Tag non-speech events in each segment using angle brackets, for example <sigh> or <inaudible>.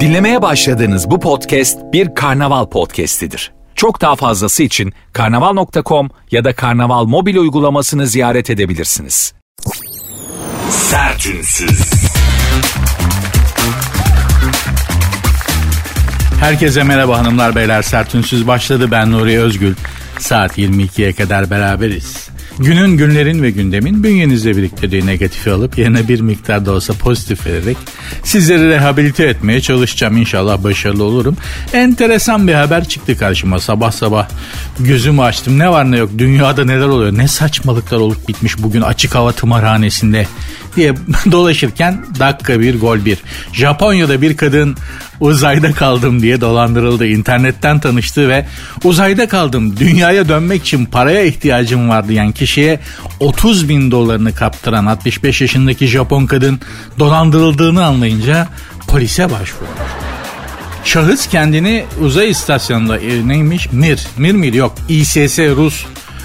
Dinlemeye başladığınız bu podcast bir karnaval podcastidir. Çok daha fazlası için karnaval.com ya da karnaval mobil uygulamasını ziyaret edebilirsiniz. Sertünsüz. Herkese merhaba hanımlar beyler Sertünsüz başladı ben Nuri Özgül. Saat 22'ye kadar beraberiz. Günün, günlerin ve gündemin bünyenizde biriktirdiği negatifi alıp yerine bir miktar da olsa pozitif vererek sizleri rehabilite etmeye çalışacağım. İnşallah başarılı olurum. Enteresan bir haber çıktı karşıma sabah sabah. Gözümü açtım. Ne var ne yok dünyada neler oluyor ne saçmalıklar olup bitmiş bugün açık hava tımarhanesinde diye <laughs> dolaşırken dakika bir gol bir. Japonya'da bir kadın uzayda kaldım diye dolandırıldı. İnternetten tanıştı ve uzayda kaldım dünyaya dönmek için paraya ihtiyacım var diyen kişiye 30 bin dolarını kaptıran 65 yaşındaki Japon kadın dolandırıldığını anlayınca polise başvurmuş. Şahıs kendini uzay istasyonunda e, neymiş? Mir. Mir miydi? Yok. ISS Rus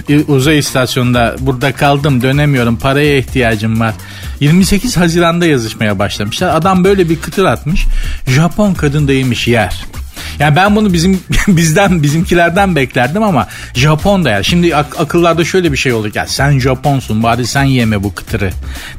e, uzay istasyonunda burada kaldım dönemiyorum paraya ihtiyacım var. 28 Haziran'da yazışmaya başlamışlar. Adam böyle bir kıtır atmış. Japon kadın değilmiş yer. Yani ben bunu bizim <laughs> bizden bizimkilerden beklerdim ama Japon da ya. Şimdi ak- akıllarda şöyle bir şey olur. Ya sen Japonsun bari sen yeme bu kıtırı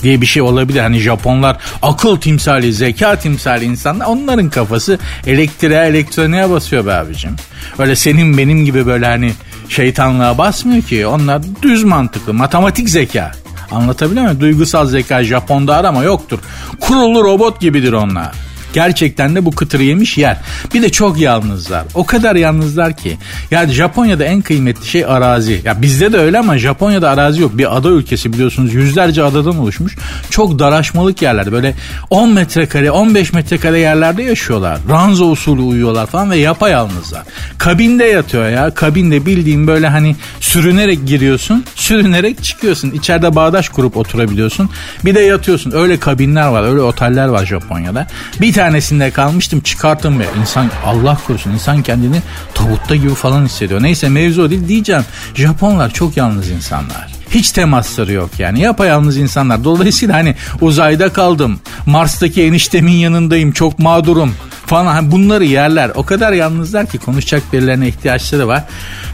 diye bir şey olabilir. Hani Japonlar akıl timsali, zeka timsali insanlar. Onların kafası elektriğe, elektroniğe basıyor be abicim. Öyle senin benim gibi böyle hani şeytanlığa basmıyor ki. Onlar düz mantıklı, matematik zeka. Anlatabiliyor muyum? Duygusal zeka Japon'da arama yoktur. Kurulu robot gibidir onlar. Gerçekten de bu kıtırı yemiş yer. Bir de çok yalnızlar. O kadar yalnızlar ki. Yani Japonya'da en kıymetli şey arazi. Ya bizde de öyle ama Japonya'da arazi yok. Bir ada ülkesi biliyorsunuz. Yüzlerce adadan oluşmuş. Çok daraşmalık yerler. Böyle 10 metrekare, 15 metrekare yerlerde yaşıyorlar. Ranzo usulü uyuyorlar falan ve yapayalnızlar. Kabinde yatıyor ya. Kabinde bildiğim böyle hani sürünerek giriyorsun. Sürünerek çıkıyorsun. İçeride bağdaş kurup oturabiliyorsun. Bir de yatıyorsun. Öyle kabinler var. Öyle oteller var Japonya'da. Bir tanesinde kalmıştım çıkarttım ya. İnsan Allah korusun insan kendini tabutta gibi falan hissediyor. Neyse mevzu o değil diyeceğim. Japonlar çok yalnız insanlar. Hiç temasları yok yani yapayalnız insanlar. Dolayısıyla hani uzayda kaldım. Mars'taki eniştemin yanındayım çok mağdurum falan bunları yerler. O kadar yalnızlar ki konuşacak birilerine ihtiyaçları var.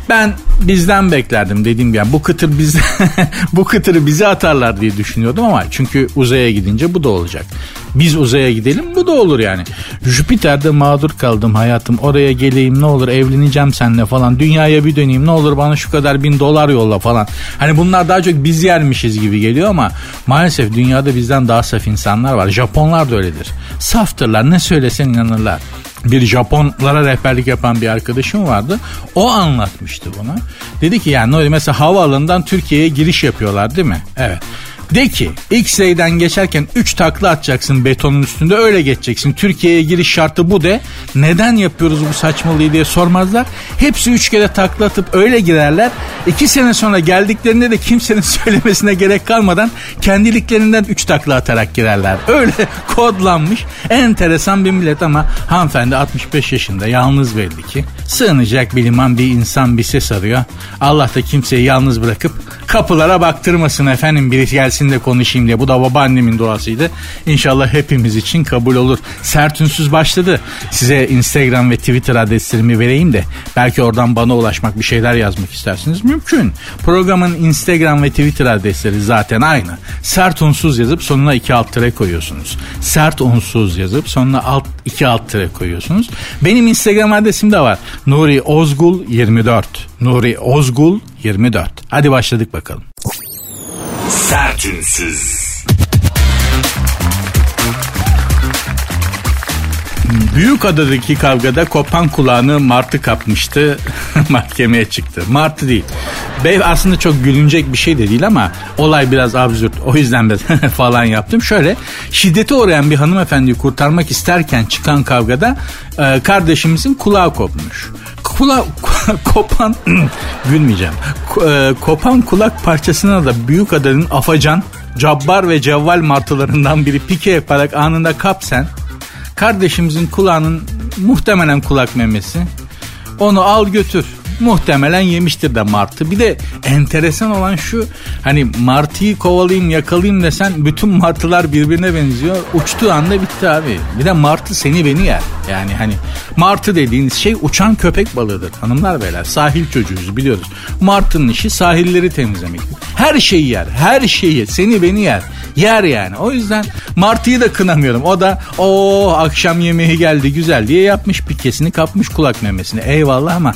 Ben bizden beklerdim dediğim gibi. Yani bu kıtır biz <laughs> bu kıtırı bize atarlar diye düşünüyordum ama çünkü uzaya gidince bu da olacak. Biz uzaya gidelim bu da olur yani. Jüpiter'de mağdur kaldım hayatım. Oraya geleyim ne olur evleneceğim seninle falan. Dünyaya bir döneyim ne olur bana şu kadar bin dolar yolla falan. Hani bunlar daha çok biz yermişiz gibi geliyor ama maalesef dünyada bizden daha saf insanlar var. Japonlar da öyledir. Saftırlar ne söylesen inanırlar bir Japonlara rehberlik yapan bir arkadaşım vardı. O anlatmıştı bunu. Dedi ki yani mesela havaalanından Türkiye'ye giriş yapıyorlar değil mi? Evet. De ki X-Ray'den geçerken 3 takla atacaksın betonun üstünde öyle geçeceksin. Türkiye'ye giriş şartı bu de. Neden yapıyoruz bu saçmalığı diye sormazlar. Hepsi 3 kere takla atıp öyle girerler. 2 sene sonra geldiklerinde de kimsenin <laughs> söylemesine gerek kalmadan kendiliklerinden 3 takla atarak girerler. Öyle <laughs> kodlanmış enteresan bir millet ama hanımefendi 65 yaşında yalnız belli ki. Sığınacak bir liman bir insan bir ses arıyor. Allah da kimseyi yalnız bırakıp kapılara baktırmasın efendim birisi gelsin de konuşayım diye. Bu da babaannemin duasıydı. İnşallah hepimiz için kabul olur. Sert ünsüz başladı. Size Instagram ve Twitter adreslerimi vereyim de belki oradan bana ulaşmak bir şeyler yazmak istersiniz. Mümkün. Programın Instagram ve Twitter adresleri zaten aynı. Sert unsuz yazıp sonuna iki alt tere koyuyorsunuz. Sert unsuz yazıp sonuna alt iki alt tere koyuyorsunuz. Benim Instagram adresim de var. Nuri Ozgul 24. Nuri Ozgul 24. Hadi başladık bakalım. Sertünsüz. Büyük adadaki kavgada kopan kulağını Martı kapmıştı. <laughs> Mahkemeye çıktı. Martı değil. Bey aslında çok gülünecek bir şey de değil ama olay biraz absürt. O yüzden de <laughs> falan yaptım. Şöyle şiddete uğrayan bir hanımefendiyi kurtarmak isterken çıkan kavgada e, kardeşimizin kulağı kopmuş. Kula <laughs> kopan <clears throat> gülmeyeceğim. E, kopan kulak parçasına da büyük adanın afacan, cabbar ve cevval martılarından biri pike yaparak anında kapsen kardeşimizin kulağının muhtemelen kulak memesi. Onu al götür. Muhtemelen yemiştir de martı. Bir de enteresan olan şu hani martıyı kovalayayım yakalayayım desen bütün martılar birbirine benziyor. Uçtuğu anda bitti abi. Bir de martı seni beni yer. Yani hani martı dediğiniz şey uçan köpek balığıdır hanımlar beyler. Sahil çocuğuyuz biliyoruz. Martının işi sahilleri temizlemek. Her şeyi yer. Her şeyi. Seni beni yer. Yer yani. O yüzden martıyı da kınamıyorum. O da o akşam yemeği geldi güzel diye yapmış pikesini kapmış kulak memesini. Eyvallah ama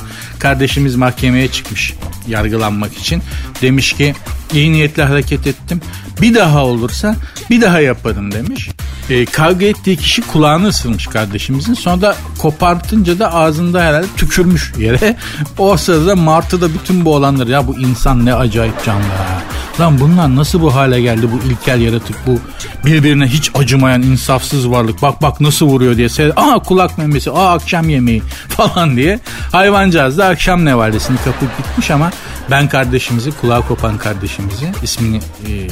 kardeşimiz mahkemeye çıkmış yargılanmak için. Demiş ki iyi niyetli hareket ettim. Bir daha olursa bir daha yaparım demiş. E, kavga ettiği kişi kulağını ısırmış kardeşimizin. Sonra da kopartınca da ağzında herhalde tükürmüş yere. O sırada Martı da bütün bu olanları ya bu insan ne acayip canlı ha. Lan bunlar nasıl bu hale geldi bu ilkel yaratık bu birbirine hiç acımayan insafsız varlık. Bak bak nasıl vuruyor diye seyret. Aa kulak memesi aa akşam yemeği <laughs> falan diye. Hayvancağız da akşam nevalesini kapıp gitmiş ama ben kardeşimizi kulağı kopan kardeşimizi ismini e,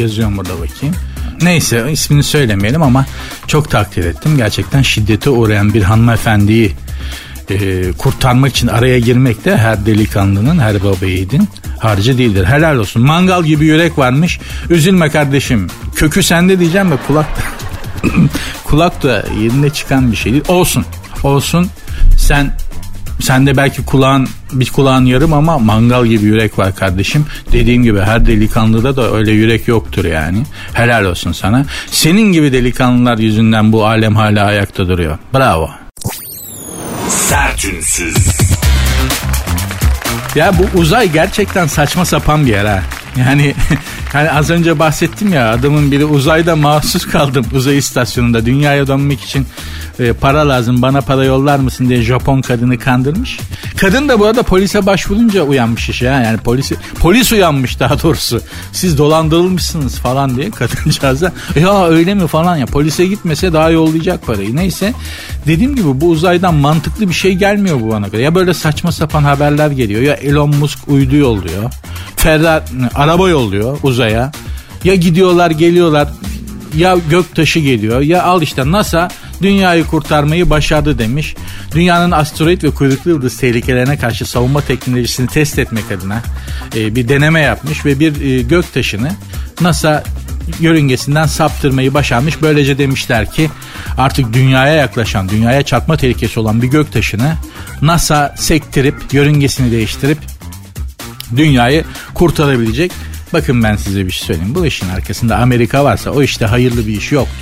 yazıyorum burada bakayım. Neyse ismini söylemeyelim ama çok takdir ettim. Gerçekten şiddete uğrayan bir hanımefendiyi e, kurtarmak için araya girmek de her delikanlının, her baba yiğidin harcı değildir. Helal olsun. Mangal gibi yürek varmış. Üzülme kardeşim. Kökü sende diyeceğim ve kulak da, <coughs> kulak da yerine çıkan bir şey değil. Olsun. Olsun. Sen sen de belki kulağın bir kulağın yarım ama mangal gibi yürek var kardeşim. Dediğim gibi her delikanlıda da öyle yürek yoktur yani. Helal olsun sana. Senin gibi delikanlılar yüzünden bu alem hala ayakta duruyor. Bravo. Sertünsüz. Ya bu uzay gerçekten saçma sapan bir yer ha. Yani <laughs> hani az önce bahsettim ya adamın biri uzayda mahsus kaldım <laughs> uzay istasyonunda dünyaya dönmek için e, para lazım bana para yollar mısın diye Japon kadını kandırmış. Kadın da bu arada polise başvurunca uyanmış işe ha. yani polisi polis uyanmış daha doğrusu. Siz dolandırılmışsınız falan diye kadıncağıza ya öyle mi falan ya polise gitmese daha yollayacak parayı. Neyse dediğim gibi bu uzaydan mantıklı bir şey gelmiyor bu bana göre. Ya böyle saçma sapan haberler geliyor ya Elon Musk uydu yolluyor. Ferrari araba yolluyor uzaya. Ya gidiyorlar geliyorlar ya gök taşı geliyor ya al işte NASA dünyayı kurtarmayı başardı demiş. Dünyanın asteroid ve kuyruklu yıldız tehlikelerine karşı savunma teknolojisini test etmek adına e, bir deneme yapmış ve bir e, gök taşını NASA yörüngesinden saptırmayı başarmış. Böylece demişler ki artık dünyaya yaklaşan, dünyaya çarpma tehlikesi olan bir gök taşını NASA sektirip, yörüngesini değiştirip dünyayı kurtarabilecek. Bakın ben size bir şey söyleyeyim. Bu işin arkasında Amerika varsa o işte hayırlı bir iş yoktur.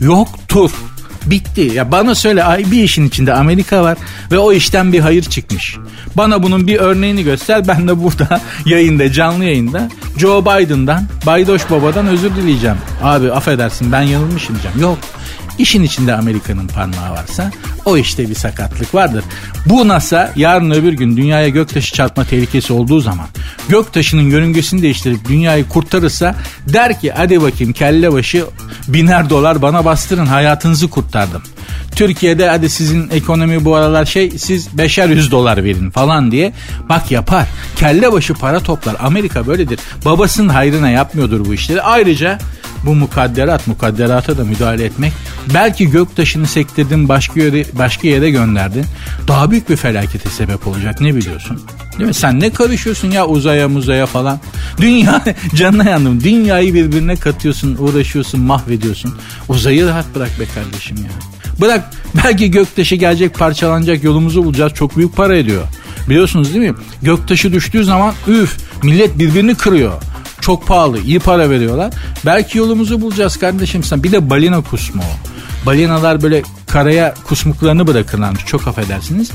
Yoktur. Bitti. Ya bana söyle ay bir işin içinde Amerika var ve o işten bir hayır çıkmış. Bana bunun bir örneğini göster. Ben de burada <laughs> yayında canlı yayında Joe Biden'dan Baydoş Baba'dan özür dileyeceğim. Abi affedersin ben yanılmışım diyeceğim. Yok. İşin içinde Amerika'nın parmağı varsa o işte bir sakatlık vardır. Bu NASA yarın öbür gün dünyaya göktaşı çarpma tehlikesi olduğu zaman göktaşının yörüngesini değiştirip dünyayı kurtarırsa der ki hadi bakayım kelle başı biner dolar bana bastırın hayatınızı kurtardım. Türkiye'de hadi sizin ekonomi bu aralar şey siz beşer yüz dolar verin falan diye bak yapar. Kelle başı para toplar. Amerika böyledir. Babasının hayrına yapmıyordur bu işleri. Ayrıca bu mukadderat mukadderata da müdahale etmek belki göktaşını sektirdin başka yere, başka yere gönderdin daha büyük bir felakete sebep olacak ne biliyorsun? Değil mi? Sen ne karışıyorsun ya uzaya muzaya falan? Dünya <laughs> canına yandım. Dünyayı birbirine katıyorsun uğraşıyorsun mahvediyorsun. Uzayı rahat bırak be kardeşim ya. Bırak belki göktaşı gelecek parçalanacak yolumuzu bulacağız. Çok büyük para ediyor. Biliyorsunuz değil mi? Göktaşı düştüğü zaman üf millet birbirini kırıyor. Çok pahalı. iyi para veriyorlar. Belki yolumuzu bulacağız kardeşim sen. Bir de balina kusmu o. Balinalar böyle karaya kusmuklarını bırakırlarmış. Çok affedersiniz.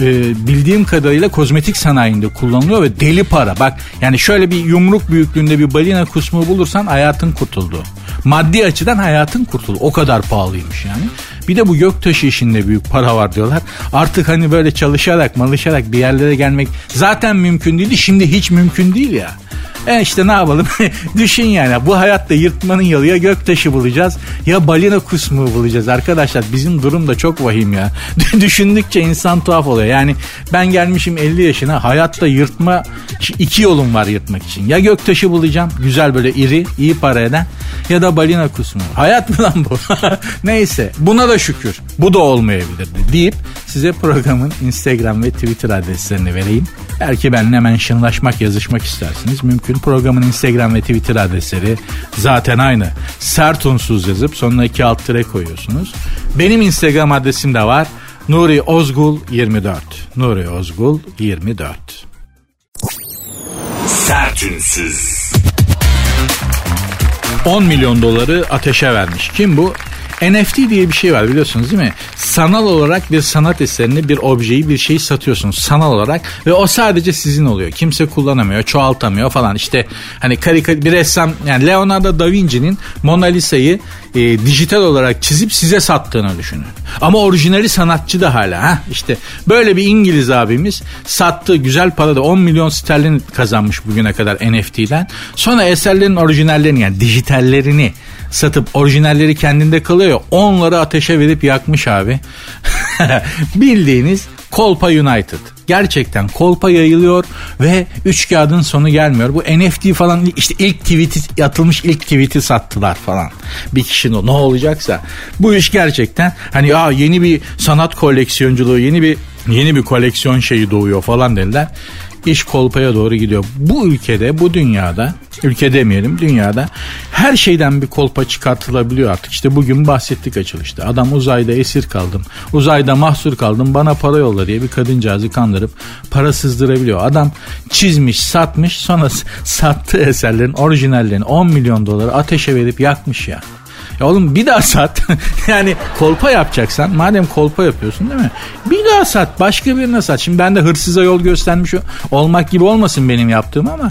Ee, bildiğim kadarıyla kozmetik sanayinde kullanılıyor ve deli para. Bak yani şöyle bir yumruk büyüklüğünde bir balina kusmuğu bulursan hayatın kurtuldu. Maddi açıdan hayatın kurtuldu. O kadar pahalıymış yani. Bir de bu göktaşı işinde büyük para var diyorlar. Artık hani böyle çalışarak malışarak bir yerlere gelmek zaten mümkün değildi. Şimdi hiç mümkün değil ya. E işte ne yapalım? <laughs> Düşün yani bu hayatta yırtmanın yolu ya göktaşı bulacağız ya balina kusmuğu bulacağız arkadaşlar. Bizim durum da çok vahim ya. <laughs> Düşündükçe insan tuhaf oluyor. Yani ben gelmişim 50 yaşına hayatta yırtma iki yolum var yırtmak için. Ya göktaşı bulacağım güzel böyle iri iyi para eden ya da balina kusmuğu. Hayat mı lan bu? <laughs> Neyse buna da şükür. Bu da olmayabilirdi deyip size programın Instagram ve Twitter adreslerini vereyim. Belki benimle hemen şınlaşmak, yazışmak istersiniz. Mümkün. Programın Instagram ve Twitter adresleri zaten aynı. Sert unsuz yazıp sonuna iki alt tire koyuyorsunuz. Benim Instagram adresim de var. Nuri Ozgul 24. Nuri Ozgul 24. Sertünsüz. 10 milyon doları ateşe vermiş. Kim bu? NFT diye bir şey var biliyorsunuz değil mi? Sanal olarak bir sanat eserini, bir objeyi, bir şeyi satıyorsunuz sanal olarak ve o sadece sizin oluyor. Kimse kullanamıyor, çoğaltamıyor falan. İşte hani karika bir ressam yani Leonardo da Vinci'nin Mona Lisa'yı e, dijital olarak çizip size sattığını düşünün. Ama orijinali sanatçı da hala. ha işte böyle bir İngiliz abimiz sattı güzel para da 10 milyon sterlin kazanmış bugüne kadar NFT'den. Sonra eserlerin orijinallerini yani dijitallerini satıp orijinalleri kendinde kalıyor. Onları ateşe verip yakmış abi. <laughs> Bildiğiniz Kolpa United. Gerçekten kolpa yayılıyor ve üç kağıdın sonu gelmiyor. Bu NFT falan işte ilk tweet'i atılmış ilk tweet'i sattılar falan. Bir kişinin ne olacaksa. Bu iş gerçekten hani aa yeni bir sanat koleksiyonculuğu, yeni bir yeni bir koleksiyon şeyi doğuyor falan dediler iş kolpaya doğru gidiyor. Bu ülkede, bu dünyada, ülke demeyelim dünyada her şeyden bir kolpa çıkartılabiliyor artık. İşte bugün bahsettik açılışta. Adam uzayda esir kaldım, uzayda mahsur kaldım bana para yolla diye bir kadıncağızı kandırıp para sızdırabiliyor. Adam çizmiş, satmış sonra <laughs> sattığı eserlerin orijinallerini 10 milyon doları ateşe verip yakmış ya. Ya oğlum bir daha sat. <laughs> yani kolpa yapacaksan madem kolpa yapıyorsun değil mi? Bir daha sat başka birine sat. Şimdi ben de hırsıza yol göstermiş olmak gibi olmasın benim yaptığım ama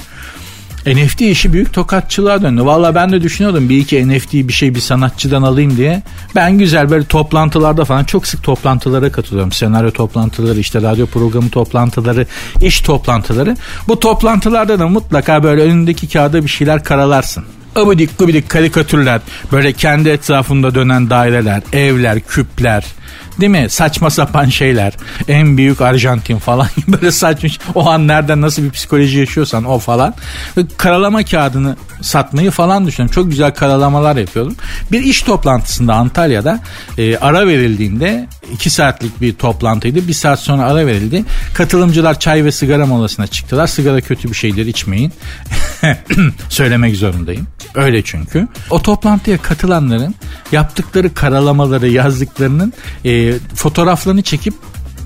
NFT işi büyük tokatçılığa döndü. Valla ben de düşünüyordum bir iki NFT bir şey bir sanatçıdan alayım diye. Ben güzel böyle toplantılarda falan çok sık toplantılara katılıyorum. Senaryo toplantıları, işte radyo programı toplantıları, iş toplantıları. Bu toplantılarda da mutlaka böyle önündeki kağıda bir şeyler karalarsın abidik gubidik karikatürler, böyle kendi etrafında dönen daireler, evler, küpler, değil mi? Saçma sapan şeyler. En büyük Arjantin falan <laughs> böyle saçmış. O an nereden nasıl bir psikoloji yaşıyorsan o falan. Karalama kağıdını satmayı falan düşünüyorum. Çok güzel karalamalar yapıyordum. Bir iş toplantısında Antalya'da e, ara verildiğinde iki saatlik bir toplantıydı. Bir saat sonra ara verildi. Katılımcılar çay ve sigara molasına çıktılar. Sigara kötü bir şeydir içmeyin. <clears throat> Söylemek zorundayım. Öyle çünkü. O toplantıya katılanların yaptıkları karalamaları yazdıklarının e, fotoğraflarını çekip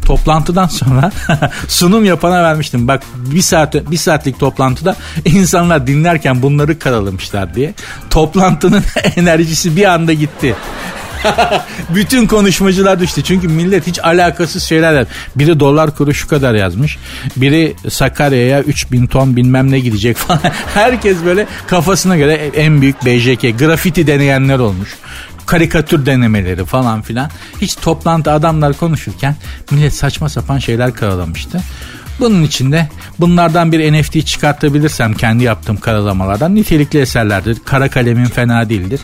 toplantıdan sonra <laughs> sunum yapana vermiştim. Bak bir saat bir saatlik toplantıda insanlar dinlerken bunları karalamışlar diye. Toplantının <laughs> enerjisi bir anda gitti. <laughs> Bütün konuşmacılar düştü. Çünkü millet hiç alakasız şeyler Biri dolar kuru şu kadar yazmış. Biri Sakarya'ya 3000 ton bilmem ne gidecek falan. Herkes böyle kafasına göre en büyük BJK grafiti deneyenler olmuş karikatür denemeleri falan filan. Hiç toplantı adamlar konuşurken millet saçma sapan şeyler karalamıştı. Bunun içinde bunlardan bir NFT çıkartabilirsem kendi yaptığım karalamalardan nitelikli eserlerdir. Kara kalemin fena değildir.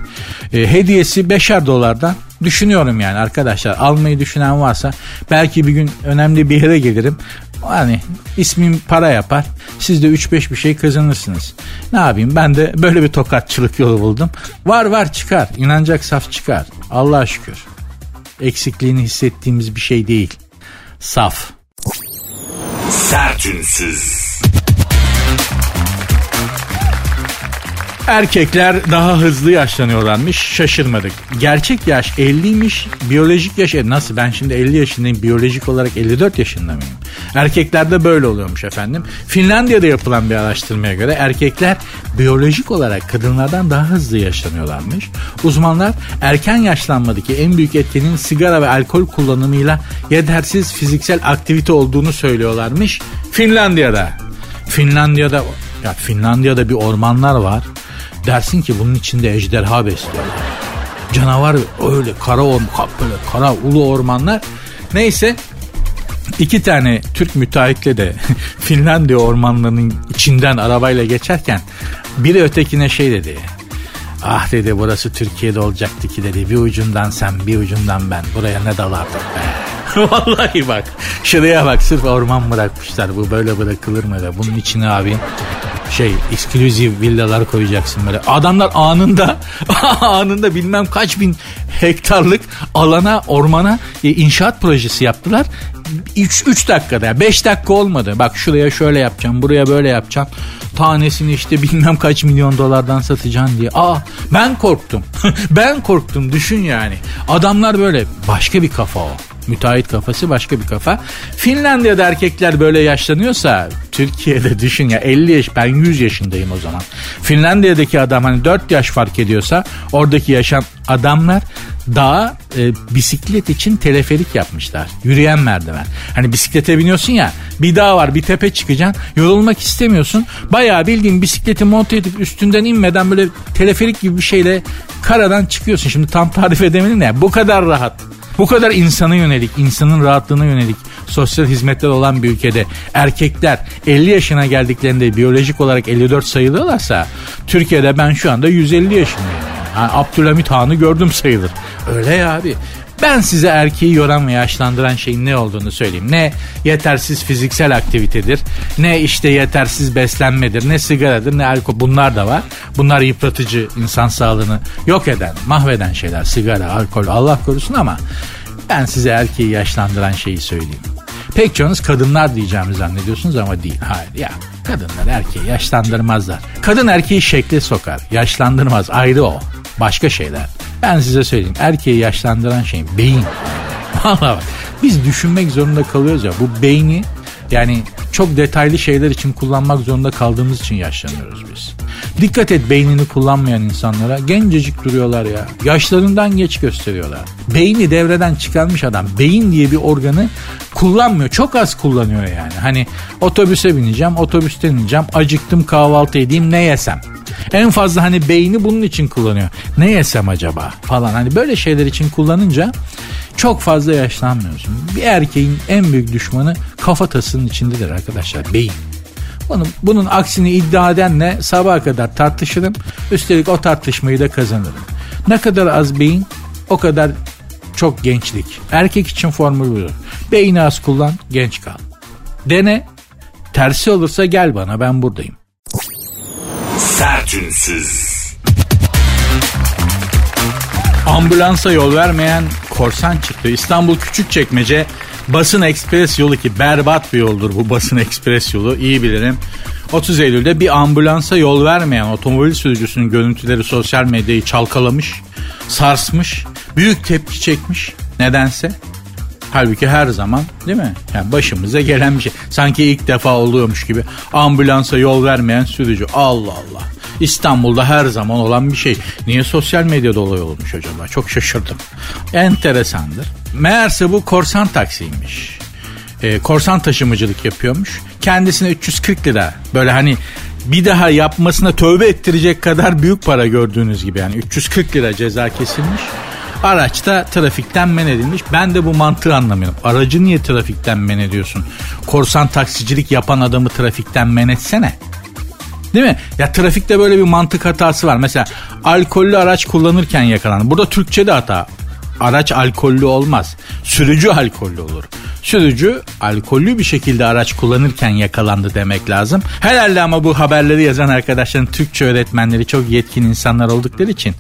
E, hediyesi beşer dolardan düşünüyorum yani arkadaşlar. Almayı düşünen varsa belki bir gün önemli bir yere gelirim. Hani ismim para yapar. Siz de 3-5 bir şey kazanırsınız. Ne yapayım ben de böyle bir tokatçılık yolu buldum. Var var çıkar. İnanacak saf çıkar. Allah'a şükür. Eksikliğini hissettiğimiz bir şey değil. Saf. Sertünsüz. Erkekler daha hızlı yaşlanıyorlarmış şaşırmadık. Gerçek yaş 50'ymiş biyolojik yaş e, nasıl ben şimdi 50 yaşındayım biyolojik olarak 54 yaşında mıyım? Erkeklerde böyle oluyormuş efendim. Finlandiya'da yapılan bir araştırmaya göre erkekler biyolojik olarak kadınlardan daha hızlı yaşlanıyorlarmış. Uzmanlar erken yaşlanmadaki en büyük etkenin sigara ve alkol kullanımıyla yetersiz fiziksel aktivite olduğunu söylüyorlarmış. Finlandiya'da. Finlandiya'da ya Finlandiya'da bir ormanlar var. Dersin ki bunun içinde ejderha besliyorlar. Canavar öyle kara orman, böyle kara ulu ormanlar. Neyse iki tane Türk müteahhitle de <laughs> Finlandiya ormanlarının içinden arabayla geçerken biri ötekine şey dedi. Ah dedi burası Türkiye'de olacaktı ki dedi. Bir ucundan sen bir ucundan ben. Buraya ne dalardık be. <laughs> Vallahi bak. Şuraya bak sırf orman bırakmışlar. Bu böyle bırakılır mı be? Bunun içine abi şey eksklusif villalar koyacaksın böyle. Adamlar anında <laughs> anında bilmem kaç bin hektarlık alana ormana e, inşaat projesi yaptılar. 3 dakikada 5 dakika olmadı. Bak şuraya şöyle yapacağım buraya böyle yapacağım. Tanesini işte bilmem kaç milyon dolardan satacaksın diye. Aa ben korktum. <laughs> ben korktum düşün yani. Adamlar böyle başka bir kafa o. Müteahhit kafası başka bir kafa. Finlandiya'da erkekler böyle yaşlanıyorsa Türkiye'de düşün ya 50 yaş ben 100 yaşındayım o zaman. Finlandiya'daki adam hani 4 yaş fark ediyorsa oradaki yaşam adamlar daha e, bisiklet için teleferik yapmışlar. Yürüyen merdiven. Hani bisiklete biniyorsun ya bir dağ var bir tepe çıkacaksın. Yorulmak istemiyorsun. Bayağı bildiğin bisikleti monte edip üstünden inmeden böyle teleferik gibi bir şeyle karadan çıkıyorsun. Şimdi tam tarif edemedim ya bu kadar rahat. Bu kadar insana yönelik, insanın rahatlığına yönelik sosyal hizmetler olan bir ülkede erkekler 50 yaşına geldiklerinde biyolojik olarak 54 sayılıyorlarsa Türkiye'de ben şu anda 150 yaşındayım. Yani Abdülhamit Han'ı gördüm sayılır. Öyle ya abi. Ben size erkeği yoran ve yaşlandıran şeyin ne olduğunu söyleyeyim. Ne yetersiz fiziksel aktivitedir, ne işte yetersiz beslenmedir, ne sigaradır, ne alkol. Bunlar da var. Bunlar yıpratıcı, insan sağlığını yok eden, mahveden şeyler. Sigara, alkol, Allah korusun ama ben size erkeği yaşlandıran şeyi söyleyeyim. Pek çoğunuz kadınlar diyeceğimi zannediyorsunuz ama değil. Hayır ya kadınlar erkeği yaşlandırmazlar. Kadın erkeği şekle sokar. Yaşlandırmaz ayrı o. Başka şeyler. Ben size söyleyeyim erkeği yaşlandıran şey beyin. <laughs> Valla bak biz düşünmek zorunda kalıyoruz ya bu beyni yani çok detaylı şeyler için kullanmak zorunda kaldığımız için yaşlanıyoruz biz. Dikkat et beynini kullanmayan insanlara gencecik duruyorlar ya. Yaşlarından geç gösteriyorlar. Beyni devreden çıkarmış adam beyin diye bir organı kullanmıyor. Çok az kullanıyor yani. Hani otobüse bineceğim, otobüsten ineceğim, acıktım kahvaltı edeyim ne yesem. En fazla hani beyni bunun için kullanıyor. Ne yesem acaba falan. Hani böyle şeyler için kullanınca çok fazla yaşlanmıyorsun. Bir erkeğin en büyük düşmanı kafatasının içindedir arkadaşlar. Beyin. Bunun, bunun aksini iddia edenle sabaha kadar tartışırım. Üstelik o tartışmayı da kazanırım. Ne kadar az beyin o kadar çok gençlik. Erkek için formül budur. Beyni az kullan genç kal. Dene tersi olursa gel bana ben buradayım. Sertünsüz. Ambulansa yol vermeyen korsan çıktı. İstanbul Küçükçekmece Basın Ekspres yolu ki berbat bir yoldur bu Basın Ekspres yolu iyi bilirim. 30 Eylül'de bir ambulansa yol vermeyen otomobil sürücüsünün görüntüleri sosyal medyayı çalkalamış, sarsmış, büyük tepki çekmiş. Nedense Halbuki her zaman değil mi? Yani başımıza gelen bir şey. Sanki ilk defa oluyormuş gibi ambulansa yol vermeyen sürücü. Allah Allah. İstanbul'da her zaman olan bir şey. Niye sosyal medyada olay olmuş acaba? Çok şaşırdım. Enteresandır. Meğerse bu korsan taksiymiş. Ee, korsan taşımacılık yapıyormuş. Kendisine 340 lira böyle hani bir daha yapmasına tövbe ettirecek kadar büyük para gördüğünüz gibi yani 340 lira ceza kesilmiş. Araçta trafikten men edilmiş. Ben de bu mantığı anlamıyorum. Aracı niye trafikten men ediyorsun? Korsan taksicilik yapan adamı trafikten men etsene. Değil mi? Ya trafikte böyle bir mantık hatası var. Mesela alkollü araç kullanırken yakalandı. Burada Türkçe'de hata. Araç alkollü olmaz. Sürücü alkollü olur. Sürücü alkollü bir şekilde araç kullanırken yakalandı demek lazım. Herhalde ama bu haberleri yazan arkadaşların Türkçe öğretmenleri çok yetkin insanlar oldukları için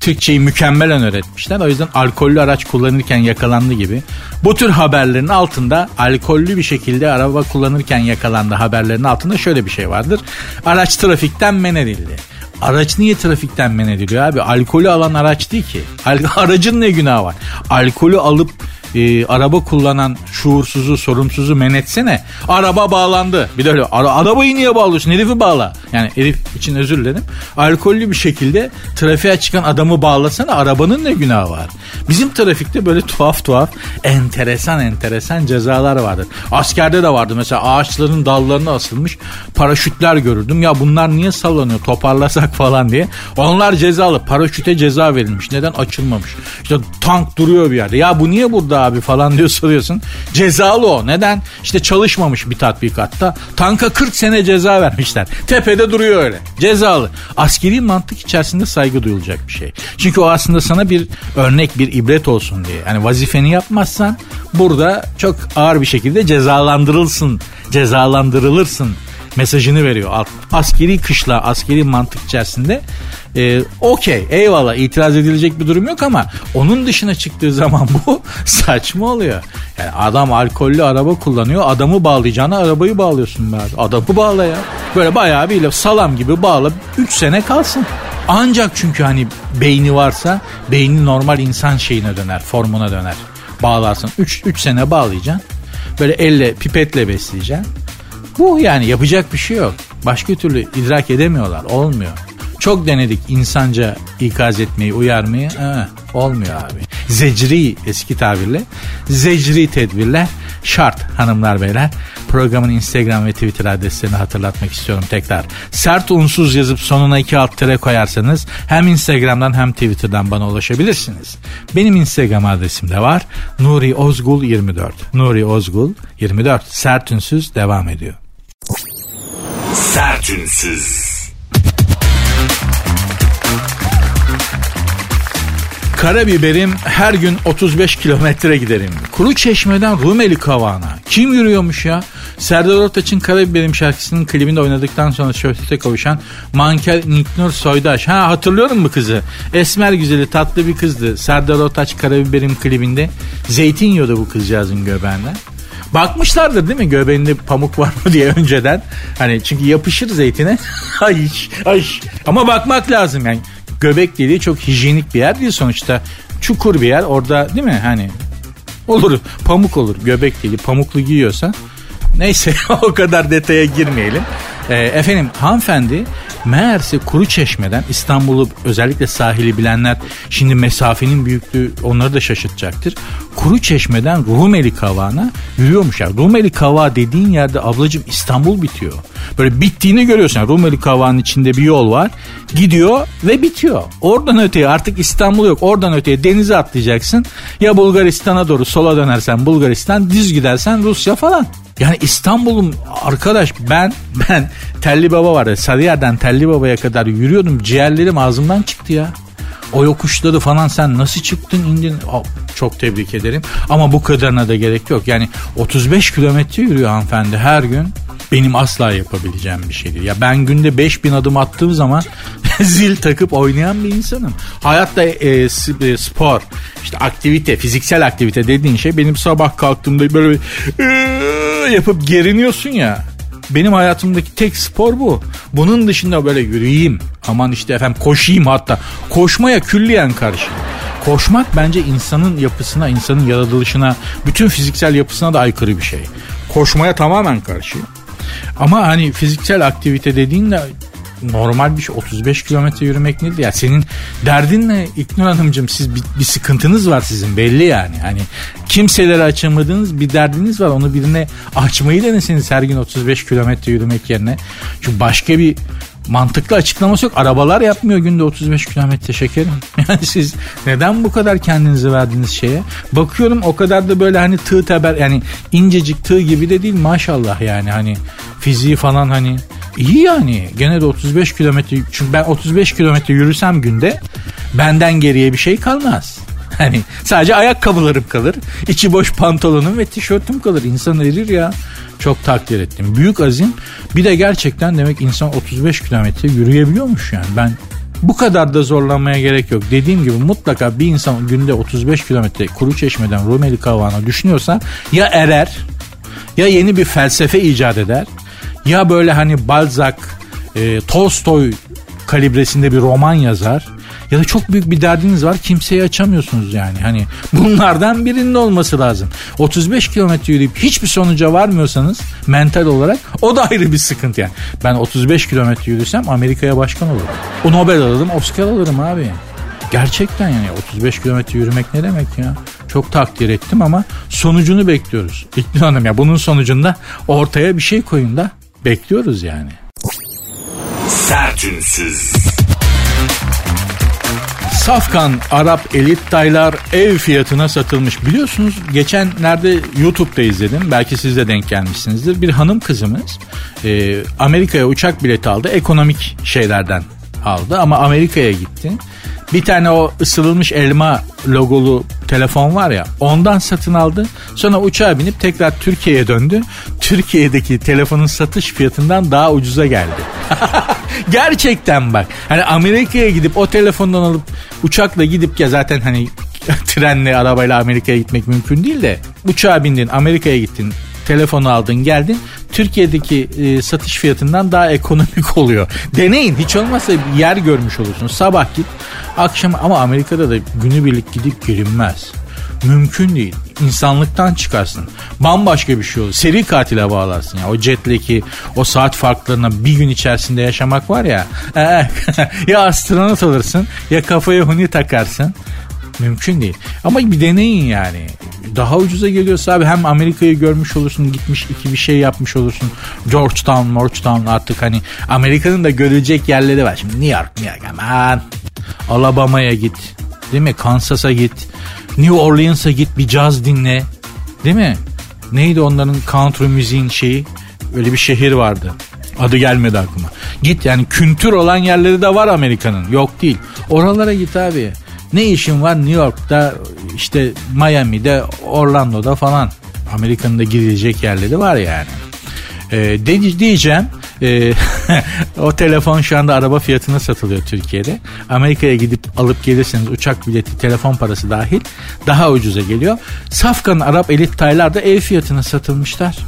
Türkçeyi mükemmelen öğretmişler. O yüzden alkollü araç kullanırken yakalandı gibi. Bu tür haberlerin altında alkollü bir şekilde araba kullanırken yakalandı haberlerin altında şöyle bir şey vardır. Araç trafikten men edildi. Araç niye trafikten men ediliyor abi? Alkolü alan araç değil ki. <laughs> Aracın ne günahı var? Alkolü alıp e, araba kullanan şuursuzu, sorumsuzu men etsene. Araba bağlandı. Bir de öyle ara, arabayı niye bağlıyorsun? Herifi bağla. Yani herif için özür dilerim. Alkollü bir şekilde trafiğe çıkan adamı bağlasana. Arabanın ne günahı var? Bizim trafikte böyle tuhaf tuhaf enteresan enteresan cezalar vardır. Askerde de vardı. Mesela ağaçların dallarına asılmış paraşütler görürdüm. Ya bunlar niye sallanıyor toparlasak falan diye. Onlar cezalı. Paraşüte ceza verilmiş. Neden açılmamış? İşte tank duruyor bir yerde. Ya bu niye burada abi falan diyor soruyorsun. Cezalı o. Neden? İşte çalışmamış bir tatbikatta. Tanka 40 sene ceza vermişler. Tepede duruyor öyle. Cezalı. Askeri mantık içerisinde saygı duyulacak bir şey. Çünkü o aslında sana bir örnek, bir ibret olsun diye. Yani vazifeni yapmazsan burada çok ağır bir şekilde cezalandırılsın, cezalandırılırsın mesajını veriyor. Askeri kışla, askeri mantık içerisinde e, okey eyvallah itiraz edilecek bir durum yok ama onun dışına çıktığı zaman <laughs> bu saçma oluyor. Yani adam alkollü araba kullanıyor adamı bağlayacağına arabayı bağlıyorsun be abi. Adamı bağla ya. Böyle bayağı bir salam gibi bağla 3 sene kalsın. Ancak çünkü hani beyni varsa beyni normal insan şeyine döner, formuna döner. Bağlarsın. 3 sene bağlayacaksın. Böyle elle pipetle besleyeceksin. Bu yani yapacak bir şey yok. Başka türlü idrak edemiyorlar. Olmuyor. Çok denedik insanca ikaz etmeyi, uyarmayı. Ee, olmuyor abi. Zecri eski tabirle. Zecri tedbirler şart hanımlar beyler. Programın Instagram ve Twitter adreslerini hatırlatmak istiyorum tekrar. Sert unsuz yazıp sonuna iki alt tere koyarsanız hem Instagram'dan hem Twitter'dan bana ulaşabilirsiniz. Benim Instagram adresim de var. Nuri Ozgul 24. Nuri Ozgul 24. Sert unsuz devam ediyor. Sertünsüz. Karabiberim her gün 35 kilometre giderim. Kuru çeşmeden Rumeli kavağına. Kim yürüyormuş ya? Serdar Ortaç'ın Karabiberim şarkısının klibinde oynadıktan sonra şöhrete kavuşan mankel Niknur Soydaş. Ha hatırlıyorum mu kızı? Esmer güzeli tatlı bir kızdı. Serdar Ortaç Karabiberim klibinde zeytin yiyordu bu kızcağızın göbeğinden. Bakmışlardır değil mi göbeğinde pamuk var mı diye önceden. Hani çünkü yapışır zeytine. <laughs> ay ay. Ama bakmak lazım yani. Göbek deliği çok hijyenik bir yer değil sonuçta. Çukur bir yer orada değil mi hani olur pamuk olur göbek deliği pamuklu giyiyorsa Neyse <laughs> o kadar detaya girmeyelim. E, efendim hanımefendi meğerse kuru çeşmeden İstanbul'u özellikle sahili bilenler şimdi mesafenin büyüklüğü onları da şaşırtacaktır. Kuru çeşmeden Rumeli Kavağı'na yürüyormuş ya. Rumeli Kavağı dediğin yerde ablacım İstanbul bitiyor. Böyle bittiğini görüyorsun. Yani Rumeli Kavağı'nın içinde bir yol var. Gidiyor ve bitiyor. Oradan öteye artık İstanbul yok. Oradan öteye denize atlayacaksın. Ya Bulgaristan'a doğru sola dönersen Bulgaristan, düz gidersen Rusya falan. Yani İstanbul'um arkadaş ben ben Telli Baba vardı. Sarıyer'den Telli Baba'ya kadar yürüyordum. Ciğerlerim ağzımdan çıktı ya. O yokuşları falan sen nasıl çıktın indin? Çok tebrik ederim. Ama bu kadarına da gerek yok. Yani 35 kilometre yürüyor hanımefendi her gün. Benim asla yapabileceğim bir şey değil. Ya ben günde 5000 adım attığım zaman <laughs> zil takıp oynayan bir insanım. Hayatta e, e, spor, işte aktivite, fiziksel aktivite dediğin şey benim sabah kalktığımda böyle e, yapıp geriniyorsun ya. Benim hayatımdaki tek spor bu. Bunun dışında böyle yürüyeyim. Aman işte efendim koşayım hatta. Koşmaya külliyen karşı. Koşmak bence insanın yapısına, insanın yaratılışına, bütün fiziksel yapısına da aykırı bir şey. Koşmaya tamamen karşı. Ama hani fiziksel aktivite dediğin de normal bir şey 35 kilometre yürümek nedir ya senin derdin ne İknur Hanımcığım siz bir, bir sıkıntınız var sizin belli yani hani kimselere açamadığınız bir derdiniz var onu birine açmayı deneseniz her gün 35 kilometre yürümek yerine çünkü başka bir mantıklı açıklaması yok. Arabalar yapmıyor günde 35 kilometre şekerim. <laughs> Yani siz neden bu kadar kendinizi verdiğiniz şeye? Bakıyorum o kadar da böyle hani tığ teber yani incecik tığ gibi de değil maşallah yani hani fiziği falan hani iyi yani. Gene de 35 kilometre çünkü ben 35 kilometre yürüsem günde benden geriye bir şey kalmaz. <laughs> Hani sadece ayakkabılarım kalır. içi boş pantolonum ve tişörtüm kalır. İnsan erir ya. Çok takdir ettim. Büyük azim. Bir de gerçekten demek insan 35 kilometre yürüyebiliyormuş yani. Ben bu kadar da zorlanmaya gerek yok. Dediğim gibi mutlaka bir insan günde 35 kilometre kuru çeşmeden Rumeli Kavağı'na düşünüyorsa ya erer ya yeni bir felsefe icat eder ya böyle hani Balzac, e, Tolstoy kalibresinde bir roman yazar ya da çok büyük bir derdiniz var kimseye açamıyorsunuz yani. Hani <laughs> bunlardan birinin olması lazım. 35 kilometre yürüyüp hiçbir sonuca varmıyorsanız mental olarak o da ayrı bir sıkıntı yani. Ben 35 kilometre yürüsem Amerika'ya başkan olurum. O Nobel alırım, Oscar alırım abi. Gerçekten yani 35 kilometre yürümek ne demek ya? Çok takdir ettim ama sonucunu bekliyoruz. İknur Hanım ya bunun sonucunda ortaya bir şey koyun da bekliyoruz yani. Sertünsüz. Safkan Arap elit taylar ev fiyatına satılmış. Biliyorsunuz geçenlerde YouTube'da izledim. Belki siz de denk gelmişsinizdir. Bir hanım kızımız e, Amerika'ya uçak bileti aldı. Ekonomik şeylerden aldı ama Amerika'ya gitti. Bir tane o ısırılmış elma logolu telefon var ya ondan satın aldı. Sonra uçağa binip tekrar Türkiye'ye döndü. Türkiye'deki telefonun satış fiyatından daha ucuza geldi. <laughs> Gerçekten bak. Hani Amerika'ya gidip o telefondan alıp uçakla gidip ya zaten hani <laughs> trenle arabayla Amerika'ya gitmek mümkün değil de uçağa bindin Amerika'ya gittin telefonu aldın geldin Türkiye'deki e, satış fiyatından daha ekonomik <laughs> oluyor. Deneyin hiç olmazsa bir yer görmüş olursun. Sabah git akşam ama Amerika'da da günübirlik gidip gelinmez. Mümkün değil. İnsanlıktan çıkarsın. Bambaşka bir şey olur. Seri katile bağlarsın ya. O jetleki o saat farklarına bir gün içerisinde yaşamak var ya. <laughs> ya astronot olursun ya kafaya huni takarsın. Mümkün değil. Ama bir deneyin yani. Daha ucuza geliyorsa abi hem Amerika'yı görmüş olursun gitmiş iki bir şey yapmış olursun. Georgetown, Georgetown artık hani Amerika'nın da görecek yerleri var. Şimdi New York, New York aman. Alabama'ya git. Değil mi? Kansas'a git. New Orleans'a git bir caz dinle. Değil mi? Neydi onların country müziğin şeyi? Öyle bir şehir vardı. Adı gelmedi aklıma. Git yani kültür olan yerleri de var Amerika'nın. Yok değil. Oralara git abi. Ne işin var New York'ta işte Miami'de Orlando'da falan. Amerika'nın da gidilecek yerleri var yani. De, diyeceğim e, <laughs> o telefon şu anda araba fiyatına satılıyor Türkiye'de. Amerika'ya gidip alıp gelirseniz uçak bileti telefon parası dahil daha ucuza geliyor. Safkan Arap Elit Taylar da ev fiyatına satılmışlar.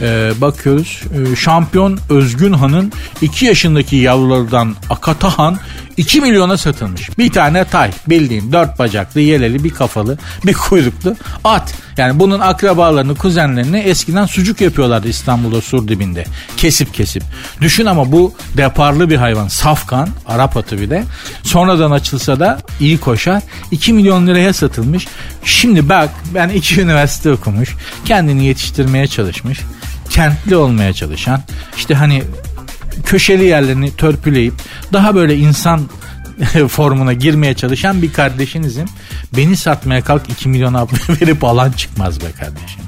Ee, bakıyoruz ee, şampiyon Özgün Han'ın 2 yaşındaki yavrulardan Akatahan 2 milyona satılmış. Bir tane tay bildiğin dört bacaklı yeleli bir kafalı bir kuyruklu at. Yani bunun akrabalarını kuzenlerini eskiden sucuk yapıyorlardı İstanbul'da sur dibinde. Kesip kesip. Düşün ama bu deparlı bir hayvan. Safkan Arap atı bir de. Sonradan açılsa da iyi koşar. 2 milyon liraya satılmış. Şimdi bak ben iki <laughs> üniversite okumuş. Kendini yetiştirmeye çalışmış kentli olmaya çalışan işte hani köşeli yerlerini törpüleyip daha böyle insan <laughs> formuna girmeye çalışan bir kardeşinizim. Beni satmaya kalk 2 milyon <laughs> verip alan çıkmaz be kardeşim.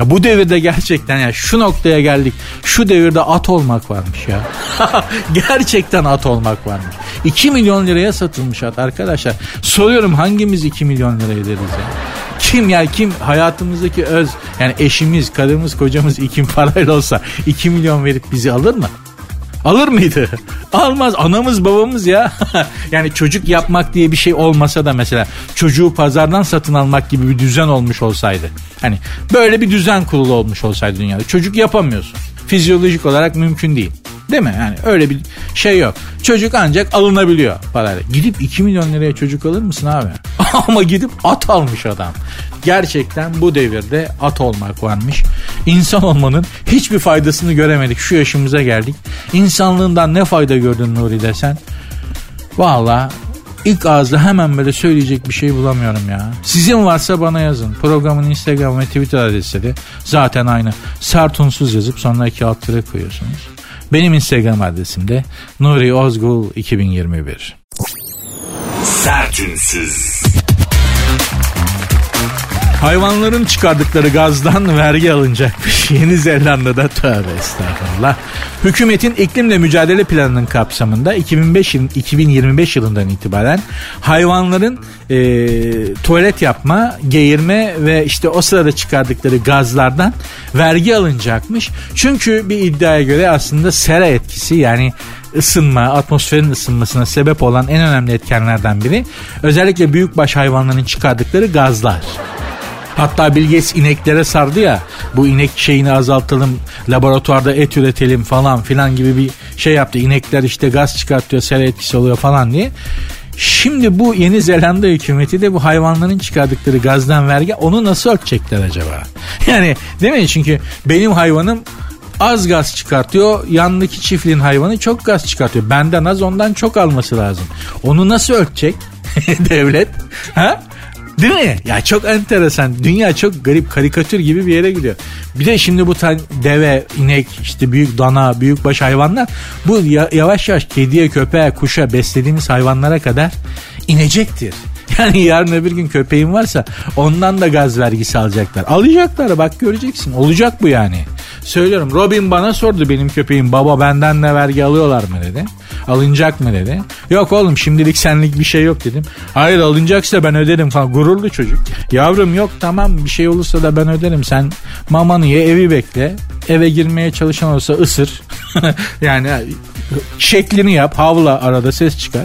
Ya bu devirde gerçekten ya şu noktaya geldik. Şu devirde at olmak varmış ya. <laughs> gerçekten at olmak varmış. 2 milyon liraya satılmış at arkadaşlar. Soruyorum hangimiz 2 milyon liraya deriz ya? Kim ya kim hayatımızdaki öz yani eşimiz, karımız, kocamız iki parayla olsa 2 milyon verip bizi alır mı? Alır mıydı? <laughs> Almaz. Anamız babamız ya. <laughs> yani çocuk yapmak diye bir şey olmasa da mesela çocuğu pazardan satın almak gibi bir düzen olmuş olsaydı. Hani böyle bir düzen kurulu olmuş olsaydı dünyada. Çocuk yapamıyorsun. Fizyolojik olarak mümkün değil. Değil mi? Yani öyle bir şey yok. Çocuk ancak alınabiliyor parayla. Gidip 2 milyon liraya çocuk alır mısın abi? <laughs> Ama gidip at almış adam. Gerçekten bu devirde at olmak varmış. İnsan olmanın hiçbir faydasını göremedik. Şu yaşımıza geldik. İnsanlığından ne fayda gördün Nuri desen? Valla ilk ağızda hemen böyle söyleyecek bir şey bulamıyorum ya. Sizin varsa bana yazın. Programın Instagram ve Twitter adresleri zaten aynı. Sertunsuz yazıp sonra iki alt koyuyorsunuz. Benim Instagram adresim de Nuri Ozgul 2021. Sertünsüz. Hayvanların çıkardıkları gazdan <laughs> vergi alınacakmış. <laughs> Yeni Zelanda'da tövbe estağfurullah. Hükümetin iklimle mücadele planının kapsamında 2005 yıl, 2025 yılından itibaren hayvanların e, tuvalet yapma, geğirme ve işte o sırada çıkardıkları gazlardan vergi alınacakmış. Çünkü bir iddiaya göre aslında sera etkisi yani ısınma, atmosferin ısınmasına sebep olan en önemli etkenlerden biri özellikle büyükbaş hayvanların çıkardıkları gazlar. Hatta Bill Gates ineklere sardı ya bu inek şeyini azaltalım laboratuvarda et üretelim falan filan gibi bir şey yaptı. İnekler işte gaz çıkartıyor sera etkisi oluyor falan diye. Şimdi bu Yeni Zelanda hükümeti de bu hayvanların çıkardıkları gazdan vergi onu nasıl ölçecekler acaba? <laughs> Yani değil mi? Çünkü benim hayvanım az gaz çıkartıyor. Yandaki çiftliğin hayvanı çok gaz çıkartıyor. Benden az ondan çok alması lazım. Onu nasıl ölçecek <laughs> devlet? Ha? Değil mi? Ya çok enteresan. Dünya çok garip karikatür gibi bir yere gidiyor. Bir de şimdi bu deve, inek, işte büyük dana, büyük baş hayvanlar bu yavaş yavaş kediye, köpeğe, kuşa beslediğimiz hayvanlara kadar inecektir. <laughs> Yani yarın öbür gün köpeğin varsa ondan da gaz vergisi alacaklar. Alacaklar bak göreceksin. Olacak bu yani. Söylüyorum Robin bana sordu benim köpeğim baba benden ne vergi alıyorlar mı dedi. Alınacak mı dedi. Yok oğlum şimdilik senlik bir şey yok dedim. Hayır alınacaksa ben öderim falan. Gururlu çocuk. Yavrum yok tamam bir şey olursa da ben öderim. Sen mamanı ye evi bekle. Eve girmeye çalışan olsa ısır. <laughs> yani şeklini yap havla arada ses çıkar.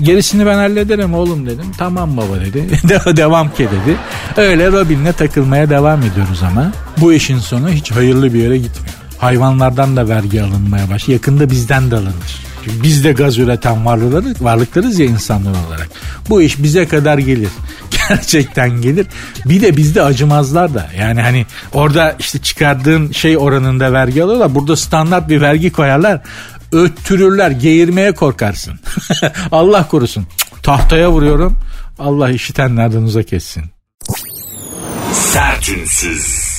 Gerisini ben hallederim oğlum dedim. Tamam baba dedi. <laughs> devam ki dedi. Öyle Robin'le takılmaya devam ediyoruz ama bu işin sonu hiç hayırlı bir yere gitmiyor. Hayvanlardan da vergi alınmaya baş. Yakında bizden de alınır. Çünkü biz de gaz üreten varlıkları, varlıklarız ya insanlar olarak. Bu iş bize kadar gelir. <laughs> Gerçekten gelir. Bir de bizde acımazlar da. Yani hani orada işte çıkardığın şey oranında vergi alıyorlar. Burada standart bir vergi koyarlar. Öttürürler. Geğirmeye korkarsın. <laughs> Allah korusun. Tahtaya vuruyorum. Allah işitenlerden uzak etsin. Sertünsüz.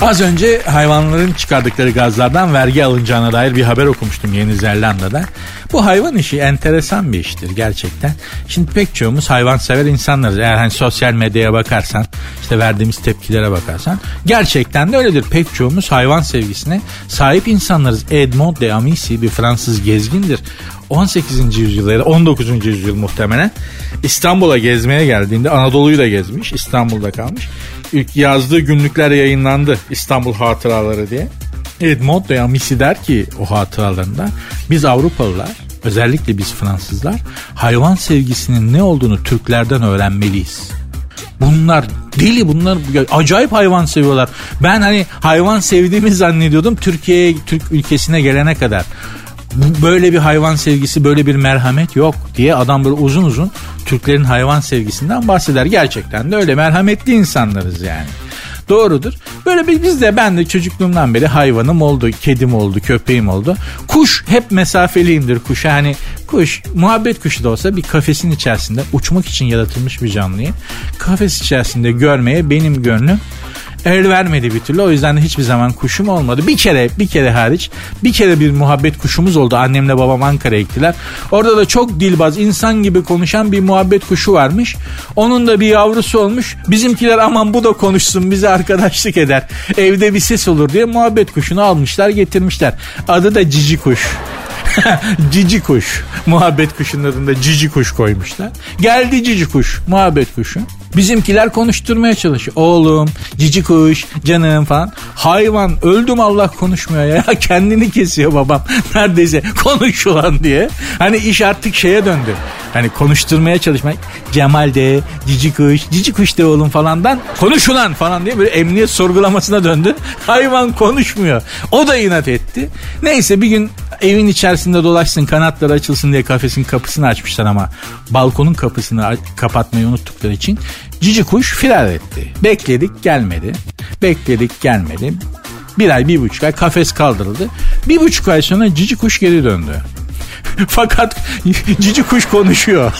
Az önce hayvanların çıkardıkları gazlardan vergi alınacağına dair bir haber okumuştum Yeni Zelanda'da. Bu hayvan işi enteresan bir iştir gerçekten. Şimdi pek çoğumuz hayvan sever insanlarız. Eğer hani sosyal medyaya bakarsan, işte verdiğimiz tepkilere bakarsan gerçekten de öyledir. Pek çoğumuz hayvan sevgisine sahip insanlarız. Edmond de Amici bir Fransız gezgindir. 18. yüzyıl ya da 19. yüzyıl muhtemelen İstanbul'a gezmeye geldiğinde Anadolu'yu da gezmiş. İstanbul'da kalmış. İlk yazdığı günlükler yayınlandı İstanbul Hatıraları diye. Edmond de Amici der ki o hatıralarında biz Avrupalılar özellikle biz Fransızlar hayvan sevgisinin ne olduğunu Türklerden öğrenmeliyiz. Bunlar deli bunlar acayip hayvan seviyorlar. Ben hani hayvan sevdiğimi zannediyordum Türkiye'ye Türk ülkesine gelene kadar böyle bir hayvan sevgisi böyle bir merhamet yok diye adam böyle uzun uzun Türklerin hayvan sevgisinden bahseder. Gerçekten de öyle merhametli insanlarız yani. Doğrudur. Böyle biz de ben de çocukluğumdan beri hayvanım oldu, kedim oldu, köpeğim oldu. Kuş hep mesafeliyimdir kuşa. Hani kuş muhabbet kuşu da olsa bir kafesin içerisinde uçmak için yaratılmış bir canlıyı kafes içerisinde görmeye benim gönlüm el vermedi bir türlü. O yüzden de hiçbir zaman kuşum olmadı. Bir kere bir kere hariç bir kere bir muhabbet kuşumuz oldu. Annemle babam Ankara'ya gittiler. Orada da çok dilbaz insan gibi konuşan bir muhabbet kuşu varmış. Onun da bir yavrusu olmuş. Bizimkiler aman bu da konuşsun bize arkadaşlık eder. Evde bir ses olur diye muhabbet kuşunu almışlar getirmişler. Adı da cici kuş. <laughs> cici kuş. Muhabbet kuşunun adında cici kuş koymuşlar. Geldi cici kuş. Muhabbet kuşu. Bizimkiler konuşturmaya çalışıyor. Oğlum, cici kuş, canım falan. Hayvan öldüm Allah konuşmuyor ya. <laughs> Kendini kesiyor babam. <laughs> Neredeyse konuş ulan diye. Hani iş artık şeye döndü. Hani konuşturmaya çalışmak. Cemal de, cici kuş, cici kuş de oğlum falandan konuş ulan falan diye böyle emniyet sorgulamasına döndü. <laughs> Hayvan konuşmuyor. O da inat etti. Neyse bir gün evin içerisinde dolaşsın kanatları açılsın diye kafesin kapısını açmışlar ama balkonun kapısını kapatmayı unuttukları için cici kuş firar etti. Bekledik gelmedi. Bekledik gelmedi. Bir ay bir buçuk ay kafes kaldırıldı. Bir buçuk ay sonra cici kuş geri döndü. <laughs> Fakat <laughs> cici kuş konuşuyor.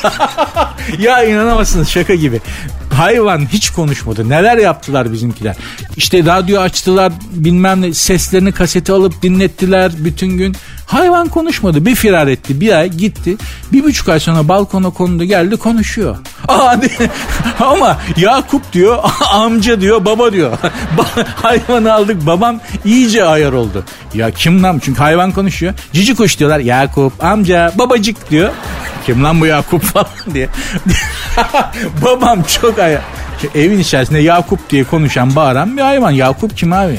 <laughs> ya inanamazsınız şaka gibi. Hayvan hiç konuşmadı. Neler yaptılar bizimkiler. İşte radyo açtılar bilmem ne seslerini kaseti alıp dinlettiler bütün gün. Hayvan konuşmadı. Bir firar etti. Bir ay gitti. Bir buçuk ay sonra balkona kondu geldi konuşuyor. <laughs> Aa, ama Yakup diyor <laughs> amca diyor baba diyor. <laughs> Hayvanı aldık babam iyice ayar oldu. Ya kim lan çünkü hayvan konuşuyor. Cici kuş diyorlar Yakup amca babacık diyor. Kim lan bu Yakup falan diye. babam çok ayar. Evin içerisinde Yakup diye konuşan bağıran bir hayvan. Yakup kim abi?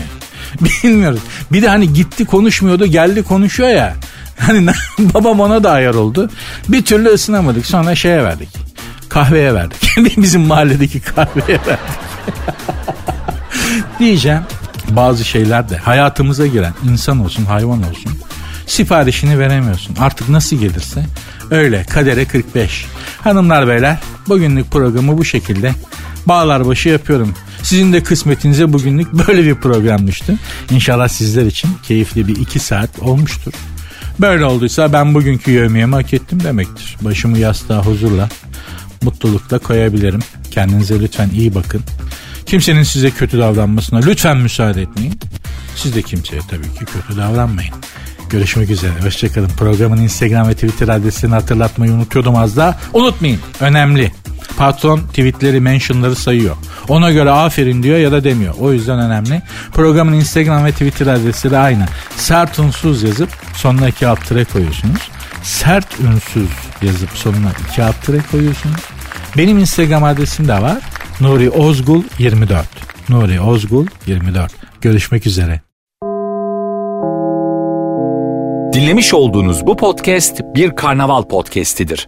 <laughs> Bilmiyoruz. Bir de hani gitti konuşmuyordu geldi konuşuyor ya. <laughs> Hani babam ona da ayar oldu. Bir türlü ısınamadık. Sonra şeye verdik. Kahveye verdik. <laughs> Bizim mahalledeki kahveye verdik. Diyeceğim bazı şeyler de hayatımıza giren insan olsun hayvan olsun siparişini veremiyorsun. Artık nasıl gelirse öyle kadere 45. Hanımlar beyler bugünlük programı bu şekilde bağlar başı yapıyorum. Sizin de kısmetinize bugünlük böyle bir program. İnşallah sizler için keyifli bir iki saat olmuştur. Böyle olduysa ben bugünkü yövmeyemi hak ettim demektir. Başımı yastığa huzurla, mutlulukla koyabilirim. Kendinize lütfen iyi bakın. Kimsenin size kötü davranmasına lütfen müsaade etmeyin. Siz de kimseye tabii ki kötü davranmayın. Görüşmek üzere. Hoşçakalın. Programın Instagram ve Twitter adresini hatırlatmayı unutuyordum az daha. Unutmayın. Önemli. Patron tweetleri, mentionları sayıyor. Ona göre aferin diyor ya da demiyor. O yüzden önemli. Programın Instagram ve Twitter adresleri aynı. Sert unsuz yazıp sonuna iki alt koyuyorsunuz. Sert ünsüz yazıp sonuna iki alt koyuyorsunuz. Benim Instagram adresim de var. Nuri Ozgul 24. Nuri Ozgul 24. Görüşmek üzere. Dinlemiş olduğunuz bu podcast bir karnaval podcastidir.